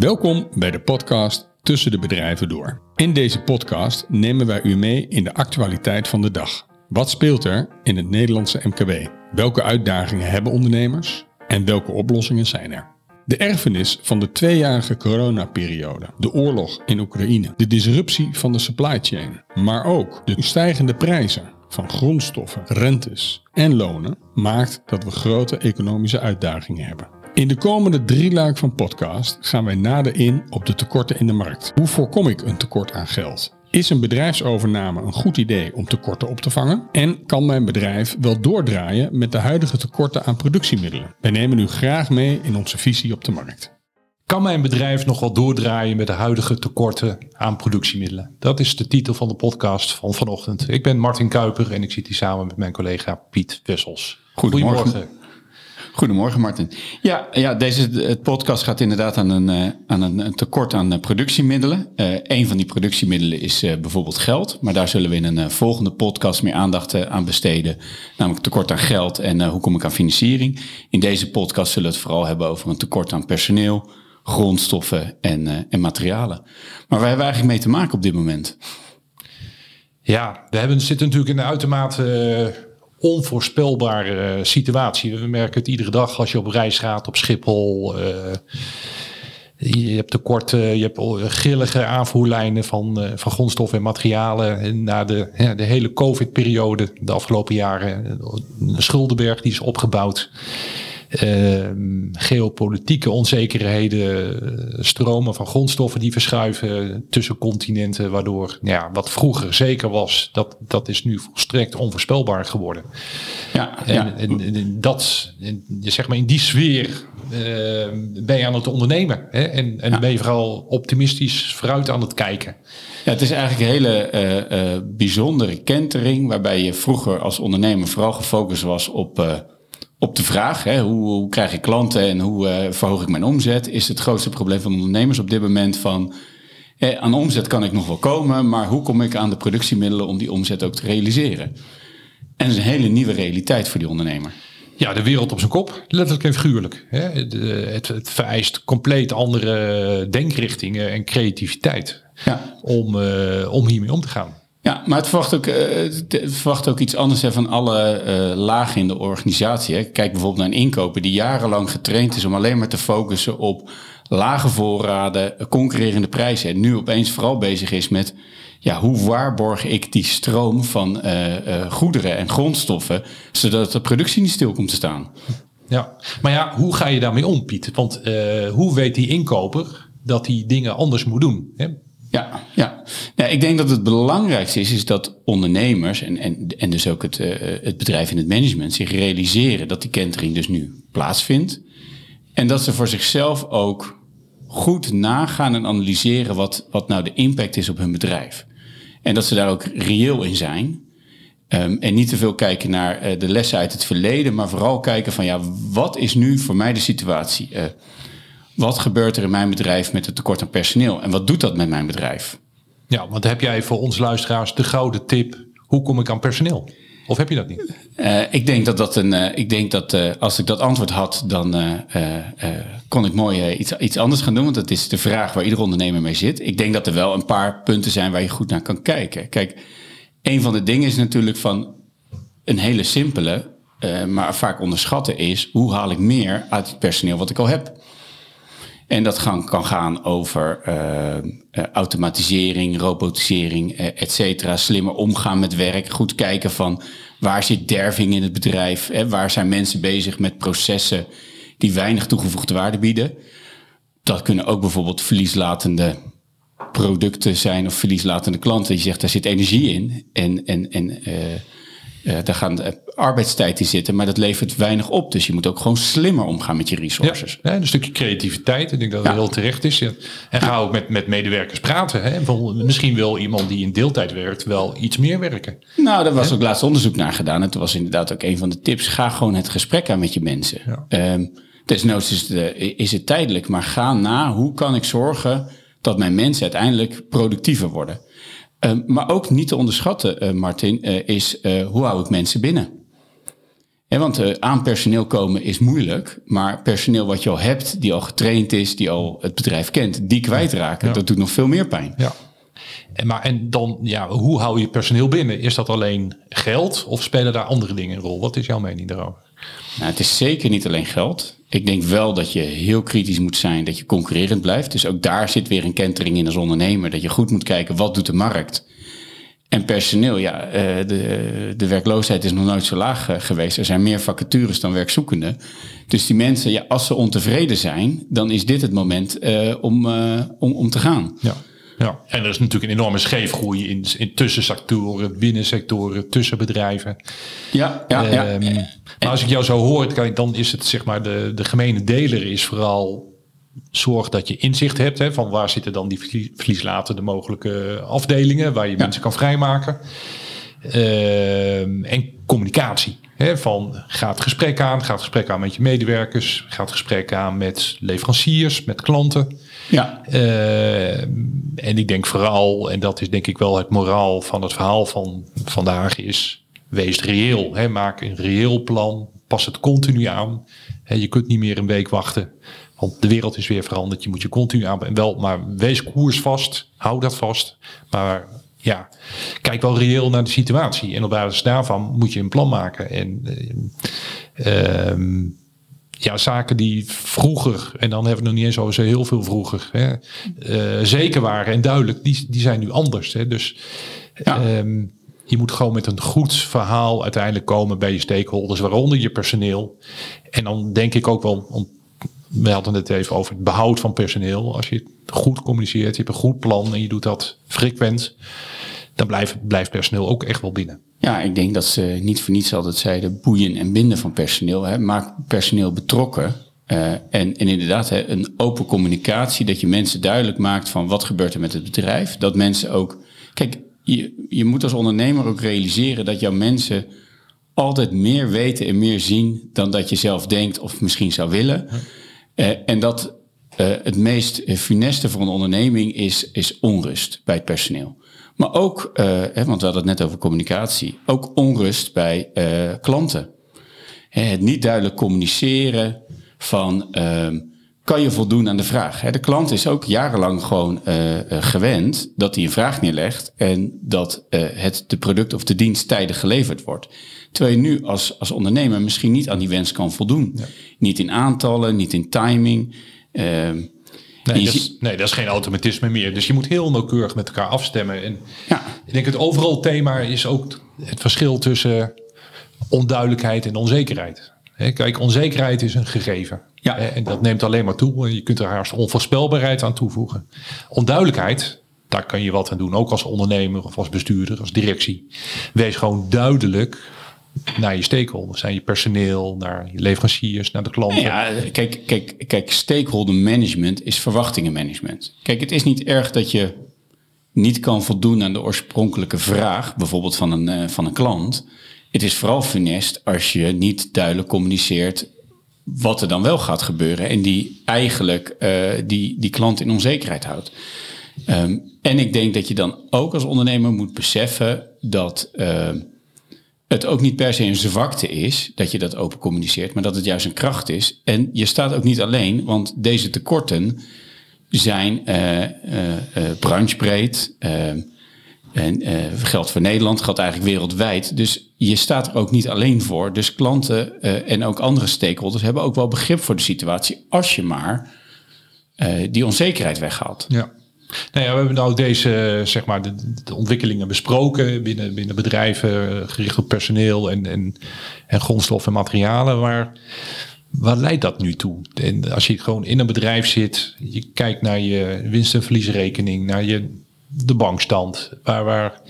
Welkom bij de podcast Tussen de Bedrijven Door. In deze podcast nemen wij u mee in de actualiteit van de dag. Wat speelt er in het Nederlandse MKB? Welke uitdagingen hebben ondernemers? En welke oplossingen zijn er? De erfenis van de tweejarige coronaperiode, de oorlog in Oekraïne, de disruptie van de supply chain, maar ook de stijgende prijzen van grondstoffen, rentes en lonen maakt dat we grote economische uitdagingen hebben. In de komende drie luik van podcast gaan wij nader in op de tekorten in de markt. Hoe voorkom ik een tekort aan geld? Is een bedrijfsovername een goed idee om tekorten op te vangen? En kan mijn bedrijf wel doordraaien met de huidige tekorten aan productiemiddelen? Wij nemen u graag mee in onze visie op de markt. Kan mijn bedrijf nog wel doordraaien met de huidige tekorten aan productiemiddelen? Dat is de titel van de podcast van vanochtend. Ik ben Martin Kuiper en ik zit hier samen met mijn collega Piet Wessels. Goedemorgen. Goedemorgen, Martin. Ja, ja deze het podcast gaat inderdaad aan een, uh, aan een, tekort aan uh, productiemiddelen. Uh, een van die productiemiddelen is bijvoorbeeld geld. Maar daar zullen we in een volgende podcast meer aandacht aan besteden. Namelijk tekort aan geld en hoe kom ik aan financiering. In deze podcast zullen we het vooral hebben over een tekort aan personeel, grondstoffen en, en materialen. Maar waar hebben we eigenlijk mee te maken op dit moment? Ja, we hebben, zitten natuurlijk in een uitermate onvoorspelbare situatie. We merken het iedere dag als je op reis gaat op Schiphol. Uh, je hebt tekorten, je hebt grillige aanvoerlijnen van, uh, van grondstoffen en materialen. En na de, de hele COVID-periode, de afgelopen jaren, een schuldenberg die is opgebouwd. Ehm, geopolitieke onzekerheden, stromen van grondstoffen die verschuiven tussen continenten, waardoor ja, wat vroeger zeker was, dat, dat is nu volstrekt onvoorspelbaar geworden. Ja, en, ja. en, en dat, zeg maar in die sfeer uh, ben je aan het ondernemen hè? en, en ben je vooral optimistisch vooruit aan het kijken. Ja, het is eigenlijk een hele uh, uh, bijzondere kentering waarbij je vroeger als ondernemer vooral gefocust was op op de vraag, hè, hoe, hoe, krijg ik klanten en hoe uh, verhoog ik mijn omzet, is het grootste probleem van ondernemers op dit moment van, eh, aan omzet kan ik nog wel komen, maar hoe kom ik aan de productiemiddelen om die omzet ook te realiseren? En dat is een hele nieuwe realiteit voor die ondernemer. Ja, de wereld op zijn kop, letterlijk en figuurlijk. Hè? Het, het, vereist compleet andere denkrichtingen en creativiteit ja. om, uh, om hiermee om te gaan. Ja, maar het verwacht ook, het verwacht ook iets anders hè, van alle uh, lagen in de organisatie. Hè. Kijk bijvoorbeeld naar een inkoper die jarenlang getraind is om alleen maar te focussen op lage voorraden, concurrerende prijzen. En nu opeens vooral bezig is met ja, hoe waarborg ik die stroom van uh, goederen en grondstoffen, zodat de productie niet stil komt te staan. Ja, maar ja, hoe ga je daarmee om, Piet? Want hoe weet die inkoper dat hij dingen anders moet doen? Hè? Ja, ja. ik denk dat het belangrijkste is, is dat ondernemers en, en, en dus ook het, uh, het bedrijf in het management zich realiseren dat die kentering dus nu plaatsvindt. En dat ze voor zichzelf ook goed nagaan en analyseren wat, wat nou de impact is op hun bedrijf. En dat ze daar ook reëel in zijn. Um, en niet te veel kijken naar uh, de lessen uit het verleden, maar vooral kijken van ja, wat is nu voor mij de situatie? Uh, wat gebeurt er in mijn bedrijf met het tekort aan personeel? En wat doet dat met mijn bedrijf? Ja, want heb jij voor ons luisteraars de gouden tip? Hoe kom ik aan personeel? Of heb je dat niet? Uh, ik denk dat, dat een, uh, ik denk dat uh, als ik dat antwoord had, dan kon ik mooi iets, iets anders gaan doen. Want dat is de vraag waar ieder ondernemer mee zit. Ik denk dat er wel een paar punten zijn waar je goed naar kan kijken. Kijk, een van de dingen is natuurlijk van een hele simpele, maar vaak onderschatten is... hoe haal ik meer uit het personeel wat ik al heb? En dat kan, gaan over uh, automatisering, robotisering, uh, et cetera. Slimmer omgaan met werk. Goed kijken van waar zit derving in het bedrijf? Hè? Waar zijn mensen bezig met processen die weinig toegevoegde waarde bieden? Dat kunnen ook bijvoorbeeld verlieslatende producten zijn of verlieslatende klanten. Je zegt, daar zit energie in. En, en, en daar gaan arbeidstijd in zitten, maar dat levert weinig op. Dus je moet ook gewoon slimmer omgaan met je resources. Ja, een stukje creativiteit. Ik denk dat dat heel terecht is. En ga ook met, met medewerkers praten. Hè? Misschien wil iemand die in deeltijd werkt wel iets meer werken. Nou, daar was ook laatst onderzoek naar gedaan. En toen was inderdaad ook een van de tips. Ga gewoon het gesprek aan met je mensen. Ja. Um, desnoods is het, is het tijdelijk, maar ga na hoe kan ik zorgen dat mijn mensen uiteindelijk productiever worden. Um, maar ook niet te onderschatten, uh, Martin, uh, is uh, hoe hou ik mensen binnen? want uh, aan personeel komen is moeilijk, maar personeel wat je al hebt, die al getraind is, die al het bedrijf kent, die kwijtraken, dat doet nog veel meer pijn. Ja. En, maar, en dan, ja, hoe hou je personeel binnen? Is dat alleen geld of spelen daar andere dingen een rol? Wat is jouw mening daarover? Nou, het is zeker niet alleen geld. Ik denk wel dat je heel kritisch moet zijn dat je concurrerend blijft. Dus ook daar zit weer een kentering in als ondernemer. Dat je goed moet kijken, wat doet de markt? En personeel, ja, eh, de, de werkloosheid is nog nooit zo laag eh, geweest. Er zijn meer vacatures dan werkzoekenden. Dus die mensen, ja, als ze ontevreden zijn, dan is dit het moment uh, om, om, om te gaan. Ja. Ja, en er is natuurlijk een enorme scheefgroei in, in tussensectoren, binnensectoren, tussen bedrijven. Ja, ja, ja. Ehm, maar als ik jou zo hoor, dan is het zeg maar de, de gemene deler is vooral zorg dat je inzicht hebt hè, van waar zitten dan die verlieslaten de mogelijke afdelingen waar je mensen kan vrijmaken. Ehm, en communicatie. Van ga het gesprek aan, ga het gesprek aan met je medewerkers, ga het gesprek aan met leveranciers, met klanten. Ja. Uh, en ik denk vooral, en dat is denk ik wel het moraal van het verhaal van vandaag, is wees reëel. Hè, maak een reëel plan, pas het continu aan. Hè, je kunt niet meer een week wachten, want de wereld is weer veranderd. Je moet je continu aan. En wel, maar wees koersvast, hou dat vast. Maar ja, kijk wel reëel naar de situatie. En op basis daarvan moet je een plan maken. En uh, ja, zaken die vroeger, en dan hebben we nog niet eens over zo heel veel vroeger, hè, uh, zeker waren en duidelijk, die, die zijn nu anders. Hè. Dus ja. um, je moet gewoon met een goed verhaal uiteindelijk komen bij je stakeholders, waaronder je personeel. En dan denk ik ook wel, om, we hadden het even over het behoud van personeel. Als je goed communiceert, je hebt een goed plan en je doet dat frequent, dan blijft, blijft personeel ook echt wel binnen. Ja, ik denk dat ze niet voor niets altijd zeiden boeien en binden van personeel. Hè. Maak personeel betrokken. Uh, en, en inderdaad, hè, een open communicatie, dat je mensen duidelijk maakt van wat gebeurt er met het bedrijf. Dat mensen ook. Kijk, je, je moet als ondernemer ook realiseren dat jouw mensen altijd meer weten en meer zien dan dat je zelf denkt of misschien zou willen. Uh, en dat uh, het meest funeste voor een onderneming is, is onrust bij het personeel. Maar ook, hè, want we hadden het net over communicatie, ook onrust bij klanten. Het niet duidelijk communiceren van uh, kan je voldoen aan de vraag. De klant is ook jarenlang gewoon uh, gewend dat hij een vraag neerlegt en dat het de product of de dienst tijdig geleverd wordt. Terwijl je nu als, als ondernemer misschien niet aan die wens kan voldoen. Ja. Niet in aantallen, niet in timing. Ehm, Nee dat, is, nee, dat is geen automatisme meer. Dus je moet heel nauwkeurig met elkaar afstemmen. En ja. ik denk het overal thema is ook het verschil tussen onduidelijkheid en onzekerheid. Kijk, onzekerheid is een gegeven. Ja. En dat neemt alleen maar toe. Je kunt er haast onvoorspelbaarheid aan toevoegen. Onduidelijkheid, daar kan je wat aan doen. Ook als ondernemer of als bestuurder, als directie. Wees gewoon duidelijk naar je stakeholders, naar je personeel, naar je leveranciers, naar de klanten. Ja, kijk, kijk, kijk, stakeholder management is verwachtingenmanagement. Kijk, het is niet erg dat je niet kan voldoen aan de oorspronkelijke vraag, bijvoorbeeld van een, uh, van een klant. Het is vooral funest als je niet duidelijk communiceert wat er dan wel gaat gebeuren en die eigenlijk uh, die, die klant in onzekerheid houdt. Um, en ik denk dat je dan ook als ondernemer moet beseffen dat uh, het ook niet per se een zwakte is dat je dat open communiceert, maar dat het juist een kracht is. En je staat ook niet alleen, want deze tekorten zijn uh, uh, branchebreed. En geldt voor Nederland, geldt eigenlijk wereldwijd. Dus je staat er ook niet alleen voor. Dus klanten en ook andere stakeholders hebben ook wel begrip voor de situatie als je maar die onzekerheid weghaalt. Ja. Nou ja, we hebben nou deze, zeg maar, de, ontwikkelingen besproken binnen, binnen bedrijven, eh, gericht op personeel en, en, en grondstof en materialen. Maar waar leidt dat nu toe? En als je gewoon in een bedrijf zit, je kijkt naar je winst- en verliesrekening, naar je, de bankstand, waar, waar,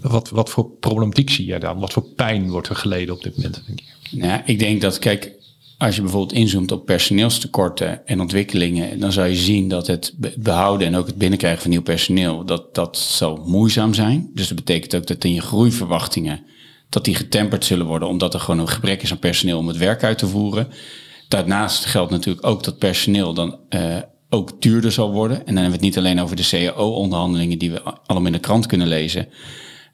wat, wat voor problematiek zie je dan? Wat voor pijn wordt er geleden op dit moment? Denk je? Nou, ik denk dat, kijk, als je bijvoorbeeld inzoomt op personeelstekorten en ontwikkelingen, dan zou je zien dat het behouden en ook het binnenkrijgen van nieuw personeel, dat dat zal moeizaam zijn. Dus dat betekent ook dat in je groeiverwachtingen, dat die getemperd zullen worden, omdat er gewoon een gebrek is aan personeel om het werk uit te voeren. Daarnaast geldt natuurlijk ook dat personeel dan uh, ook duurder zal worden. En dan hebben we het niet alleen over de CAO-onderhandelingen die we allemaal in de krant kunnen lezen.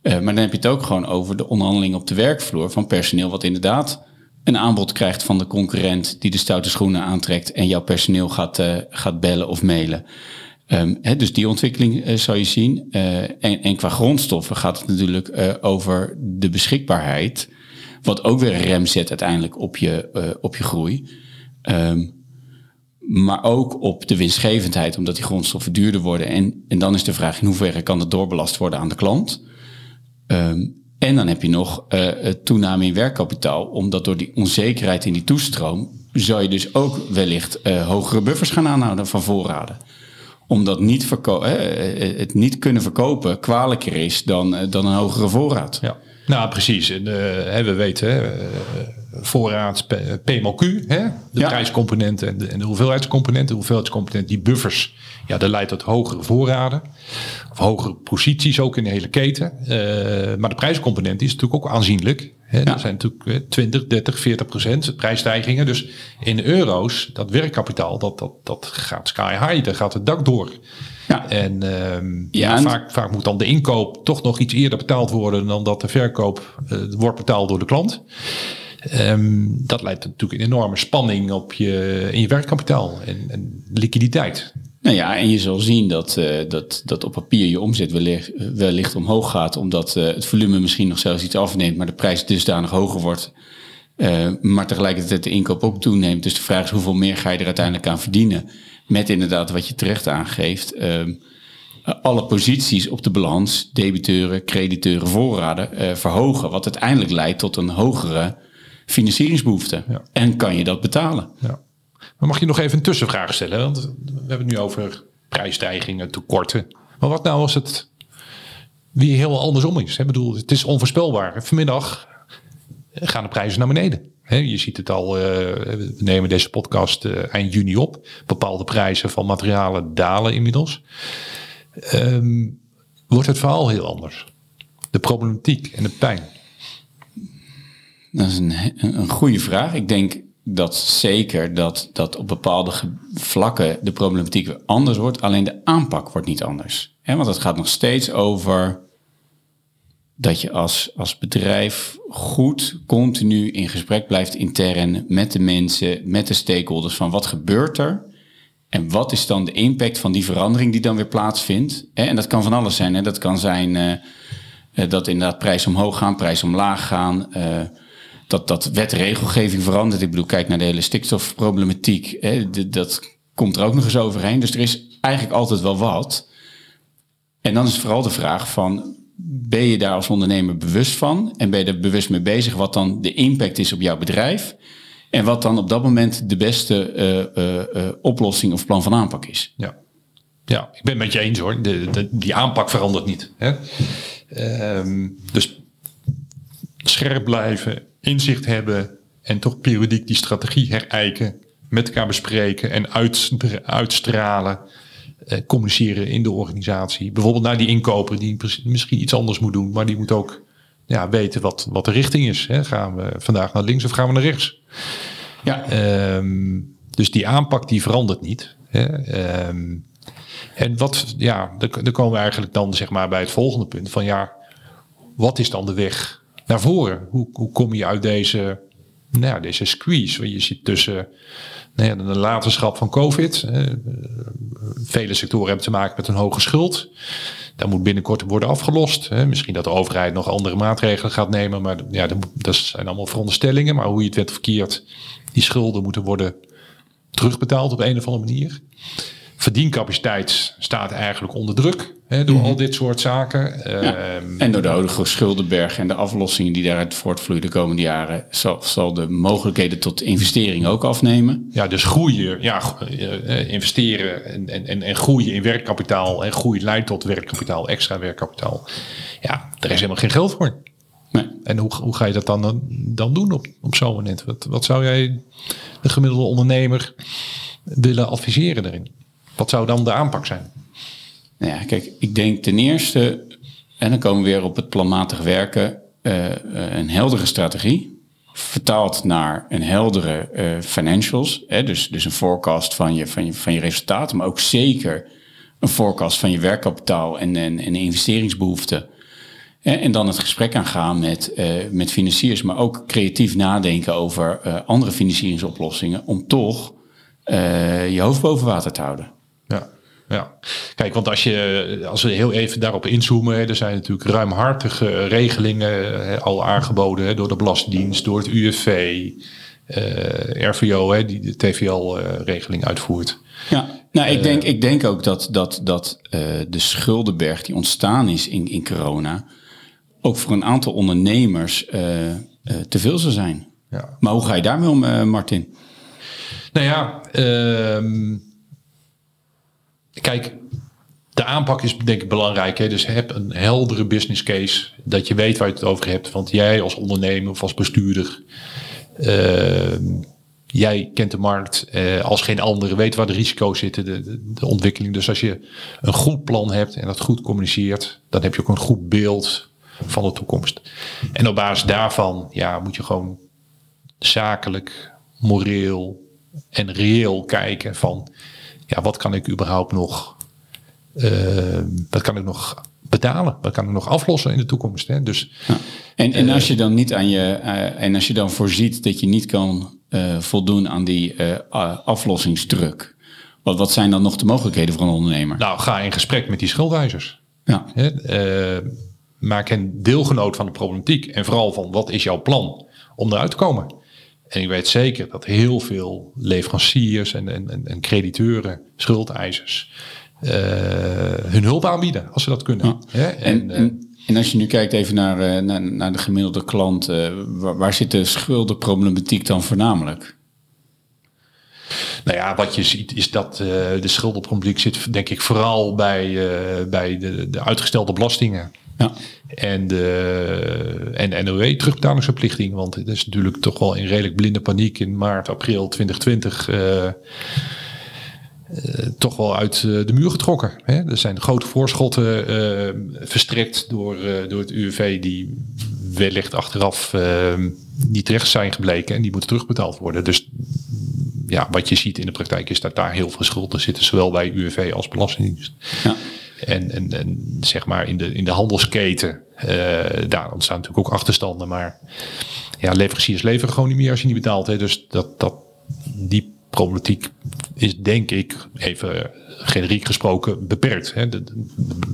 Uh, maar dan heb je het ook gewoon over de onderhandelingen op de werkvloer van personeel wat inderdaad een aanbod krijgt van de concurrent die de stoute schoenen aantrekt en jouw personeel gaat, uh, gaat bellen of mailen. Hè, dus die ontwikkeling uh, zou je zien. En, en, qua grondstoffen gaat het natuurlijk over de beschikbaarheid. Wat ook weer een rem zet uiteindelijk op je, op je groei. Um, maar ook op de winstgevendheid, omdat die grondstoffen duurder worden. En, en dan is de vraag in hoeverre kan dat doorbelast worden aan de klant. Um, en dan heb je nog uh, toename in werkkapitaal, omdat door die onzekerheid in die toestroom zou je dus ook wellicht uh, hogere buffers gaan aanhouden van voorraden. Omdat niet uh, het niet kunnen verkopen kwalijker is dan, dan een hogere voorraad. Ja. Nou, precies. En, we weten, voorraad PMLQ, hè? de ja. prijscomponenten en de, en de hoeveelheidscomponenten. De die buffers, ja, dat leidt tot hogere voorraden. Of hogere posities ook in de hele keten. Uh, maar de prijscomponent is natuurlijk ook aanzienlijk. Hè? Ja. Er zijn natuurlijk 20, 30, 40 procent prijsstijgingen. Dus in euro's, dat werkkapitaal, dat, dat, dat gaat sky high. Daar gaat het dak door. Ja. En, uh, ja, vaak, vaak moet dan de inkoop toch nog iets eerder betaald worden dan dat de verkoop uh, wordt betaald door de klant. Um, dat leidt natuurlijk een enorme spanning op je, in je werkkapitaal en, en liquiditeit. Nou ja, en je zal zien dat, uh, dat, dat op papier je omzet wellicht, wellicht omhoog gaat, omdat uh, het volume misschien nog zelfs iets afneemt, maar de prijs dusdanig hoger wordt. Maar tegelijkertijd de inkoop ook toeneemt. Dus de vraag is hoeveel meer ga je er uiteindelijk aan verdienen. Met inderdaad wat je terecht aangeeft. alle posities op de balans, debiteuren, crediteuren, voorraden, verhogen. Wat uiteindelijk leidt tot een hogere financieringsbehoefte. Ja. En kan je dat betalen? Ja. Maar mag je nog even een tussenvraag stellen? Want we hebben het nu over prijsstijgingen, tekorten. Maar wat nou als het weer heel andersom is? Ik bedoel, het is onvoorspelbaar. Vanmiddag gaan de prijzen naar beneden. je ziet het al, uh, we nemen deze podcast uh, eind juni op. Bepaalde prijzen van materialen dalen inmiddels. Um, wordt het verhaal heel anders? De problematiek en de pijn. Dat is een, een goede vraag. Ik denk dat zeker dat, dat op bepaalde vlakken de problematiek weer anders wordt. Alleen de aanpak wordt niet anders. want het gaat nog steeds over dat je als, als bedrijf goed continu in gesprek blijft intern met de mensen, met de stakeholders van wat gebeurt er en wat is dan de impact van die verandering die dan weer plaatsvindt. En dat kan van alles zijn. Hè? Dat kan zijn uh, dat inderdaad prijs omhoog gaan, prijs omlaag gaan. Uh, dat, dat wetregelgeving verandert. Ik bedoel, kijk naar de hele stikstofproblematiek. Hè, dat komt er ook nog eens overheen. Dus er is eigenlijk altijd wel wat. En dan is vooral de vraag van, ben je daar als ondernemer bewust van? En ben je er bewust mee bezig wat dan de impact is op jouw bedrijf? En wat dan op dat moment de beste uh, uh, oplossing of plan van aanpak is? Ja, ja ik ben het met je eens hoor. De, die aanpak verandert niet. Hè? Um, dus scherp blijven, inzicht hebben en toch periodiek die strategie herijken, met elkaar bespreken en uitstralen, eh, communiceren in de organisatie. Bijvoorbeeld naar die inkoper die misschien iets anders moet doen, maar die moet ook ja, weten wat, wat de richting is. Hè. Gaan we vandaag naar links of gaan we naar rechts? Ja. Um, dus die aanpak die verandert niet. Hè. Um, en wat, ja, dan komen we eigenlijk dan zeg maar bij het volgende punt van ja, wat is dan de weg naar voren? Hoe, hoe kom je uit deze, nou, deze squeeze? Want je zit tussen nou ja, de nalatenschap van COVID. vele sectoren hebben te maken met een hoge schuld. Dat moet binnenkort worden afgelost. Misschien dat de overheid nog andere maatregelen gaat nemen. Maar ja, dat zijn allemaal veronderstellingen. Maar hoe je het wet verkeerd, die schulden moeten worden terugbetaald op een of andere manier verdiencapaciteit staat eigenlijk onder druk hè, door mhm. al dit soort zaken. Ehm, en door de huidige schuldenberg en de aflossingen die daaruit voortvloeien de komende jaren, zal, zal de mogelijkheden tot investering ook afnemen. Ja, dus groeien, ja, eh, investeren en, en, en groeien in werkkapitaal en groei leidt tot werkkapitaal, extra werkkapitaal. Ja, er is helemaal geen geld voor. Nee. En hoe, hoe ga je dat dan, dan doen op, op zo'n moment? Wat, wat zou jij de gemiddelde ondernemer willen adviseren daarin? Wat zou dan de aanpak zijn? Nou ja, kijk, ik denk ten eerste, en dan komen we weer op het planmatig werken, uh, een heldere strategie. Vertaald naar een heldere uh, financials. Hè, dus, dus een forecast van je, van, je, van je resultaten, maar ook zeker een forecast van je werkkapitaal en, en, en investeringsbehoeften. En, en dan het gesprek aangaan met, eh, met financiers, maar ook creatief nadenken over eh, andere financieringsoplossingen om toch eh, je hoofd boven water te houden. Ja. Kijk, want als, je, als we heel even daarop inzoomen, er zijn natuurlijk ruimhartige regelingen hè, al aangeboden hè, door de Belastingdienst, door het UFV, eh, RVO, hè, die de TVL-regeling uitvoert. Ja, nou, ik, denk, ik denk ook dat, dat, dat eh, de schuldenberg die ontstaan is in, in corona, ook voor een aantal ondernemers eh, eh, te veel zou zijn. Ja. Maar hoe ga je daarmee om, eh, Martin? Nou ja, ehm, kijk, de aanpak is denk ik belangrijk. Hè? Dus heb een heldere business case, dat je weet waar je het over hebt. Want jij als ondernemer of als bestuurder, ehm, jij kent de markt eh, als geen andere, weet waar de risico's zitten, de, de, de ontwikkeling. Dus als je een goed plan hebt en dat goed communiceert, dan heb je ook een goed beeld van de toekomst. En op basis daarvan ja, moet je gewoon zakelijk, moreel en reëel kijken van ja, wat kan ik überhaupt nog, eh, wat kan ik nog betalen, wat kan ik nog aflossen in de toekomst. Hè? Dus Ja. En, en als je dan niet aan je, eh, en als je dan voorziet dat je niet kan eh, voldoen aan die eh, aflossingsdruk, wat, wat zijn dan nog de mogelijkheden voor een ondernemer? nou, ga in gesprek met die schuldeisers. Ja, Hè? Eh, maak hen deelgenoot van de problematiek en vooral van wat is jouw plan om eruit te komen. En ik weet zeker dat heel veel leveranciers en, en, en, en crediteuren, schuldeisers, eh, hun hulp aanbieden als ze dat kunnen. Ja. Hè? En, En, eh, en, als je nu kijkt even naar, eh, naar, naar de gemiddelde klant, waar, waar zit de schuldenproblematiek dan voornamelijk? Nou ja, wat je ziet is dat eh, de schuldenproblematiek zit denk ik vooral bij, bij de, de uitgestelde belastingen. Ja, En de en NOW terugbetalingsverplichting. Want het is natuurlijk toch wel in redelijk blinde paniek in maart, april 2020 eh, eh, toch wel uit eh, de muur getrokken. Hè? Er zijn grote voorschotten eh, verstrekt door, door het UWV die wellicht achteraf niet terecht zijn gebleken en die moeten terugbetaald worden. Dus ja, wat je ziet in de praktijk is dat daar heel veel schulden zitten, zowel bij UWV als Belastingdienst. ja, En, en, en zeg maar in de, in de handelsketen, eh, daar ontstaan natuurlijk ook achterstanden. Maar ja, leveranciers leveren gewoon niet meer als je niet betaalt. Hè. Dus dat, dat, die problematiek is denk ik, even generiek gesproken, beperkt. Hè. De,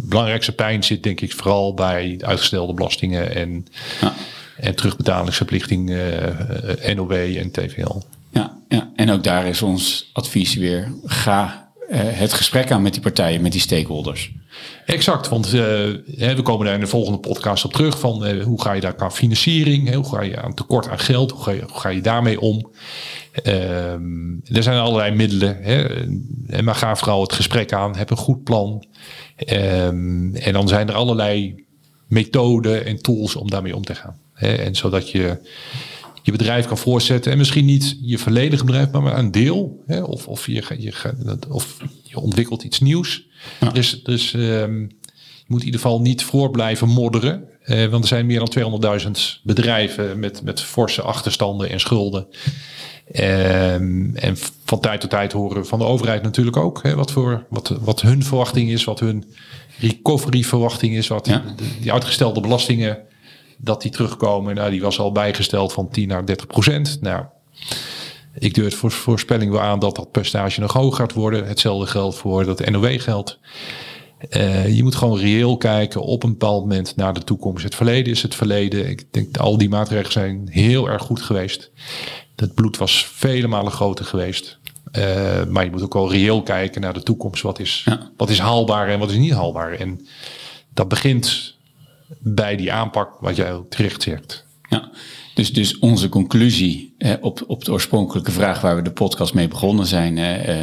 belangrijkste pijn zit denk ik vooral bij de uitgestelde belastingen en, ja. en terugbetalingsverplichting eh, eh, NOW en TVL. Ja, ja, en ook daar is ons advies weer: ga het gesprek aan met die partijen, met die stakeholders. Exact, want eh, we komen daar in de volgende podcast op terug van eh, hoe ga je daar qua financiering, hoe ga je aan tekort aan geld, hoe ga je, ga je daarmee om? Ehm, er zijn allerlei middelen, hè, maar ga vooral het gesprek aan, heb een goed plan. Ehm, en dan zijn er allerlei methoden en tools om daarmee om te gaan. Hè, en zodat je je bedrijf kan voortzetten. En misschien niet je volledige bedrijf, maar maar een deel. Hè? Of, of, je, je, gaat- of je ontwikkelt iets nieuws. Dus, dus ehm, je moet in ieder geval niet voor blijven modderen. Eh, want er zijn meer dan 200.000 bedrijven met, met forse achterstanden en schulden. Ehm, en van tijd tot tijd horen we van de overheid natuurlijk ook hè, wat, voor, wat, wat hun verwachting is, wat hun recovery verwachting is, wat Ja. de- die uitgestelde belastingen dat die terugkomen. Nou, die was al bijgesteld van 10 naar 30 procent. Nou, ik durf voor voorspelling wel aan dat dat percentage nog hoger gaat worden. Hetzelfde geldt voor dat NOW-geld. Eh, je moet gewoon reëel kijken op een bepaald moment naar de toekomst. Het verleden is het verleden. Ik denk dat al die maatregelen zijn heel erg goed geweest. Het bloed was vele malen groter geweest. Eh, maar je moet ook wel reëel kijken naar de toekomst. Wat is, Ja. wat is haalbaar en wat is niet haalbaar? En dat begint bij die aanpak wat jij terecht zegt. Ja, dus, dus onze conclusie op, op de oorspronkelijke vraag waar we de podcast mee begonnen zijn. eh,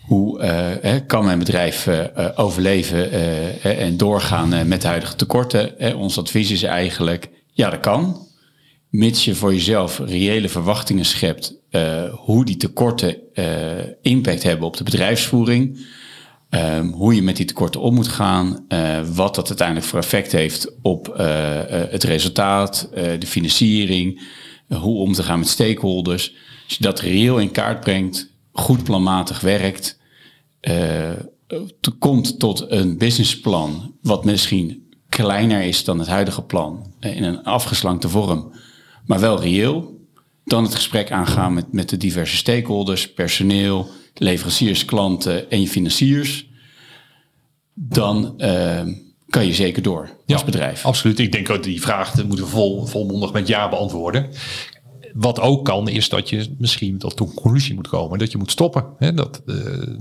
hoe eh, kan mijn bedrijf eh, overleven en doorgaan met de huidige tekorten? Ons advies is eigenlijk, ja dat kan. Mits je voor jezelf reële verwachtingen schept hoe die tekorten impact hebben op de bedrijfsvoering. Ehm, hoe je met die tekorten om moet gaan, eh, wat dat uiteindelijk voor effect heeft op eh, eh, het resultaat, de financiering, hoe om te gaan met stakeholders. Als je dat reëel in kaart brengt, goed planmatig werkt, komt tot een businessplan wat misschien kleiner is dan het huidige plan, in een afgeslankte vorm, maar wel reëel, dan het gesprek aangaan met, met de diverse stakeholders, personeel, leveranciers, klanten en je financiers, dan uh, kan je zeker door als bedrijf. Absoluut. Ik denk dat die vraag moeten we vol, volmondig met ja beantwoorden. Wat ook kan, is dat je misschien tot een conclusie moet komen. Dat je moet stoppen. Hè? Dat, uh,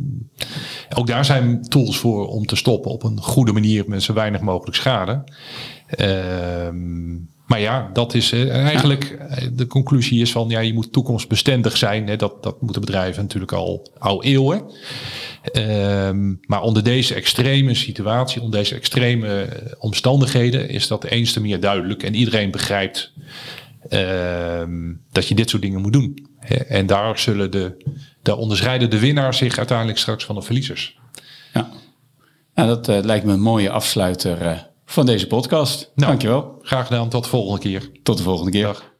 ook daar zijn tools voor om te stoppen op een goede manier met zo weinig mogelijk schade. Uh, maar ja, dat is uh, eigenlijk ja. de conclusie is van ja, je moet toekomstbestendig zijn. Hè? Dat, dat moeten bedrijven natuurlijk al oude eeuwen. Um, maar onder deze extreme situatie, onder deze extreme omstandigheden, is dat eens te meer duidelijk. En iedereen begrijpt um, dat je dit soort dingen moet doen. En daar zullen de, de onderscheiden de winnaars zich uiteindelijk straks van de verliezers. Ja, nou, dat uh, lijkt me een mooie afsluiter van deze podcast. Nou, Dankjewel. Graag gedaan. Tot de volgende keer. Tot de volgende keer. Dag.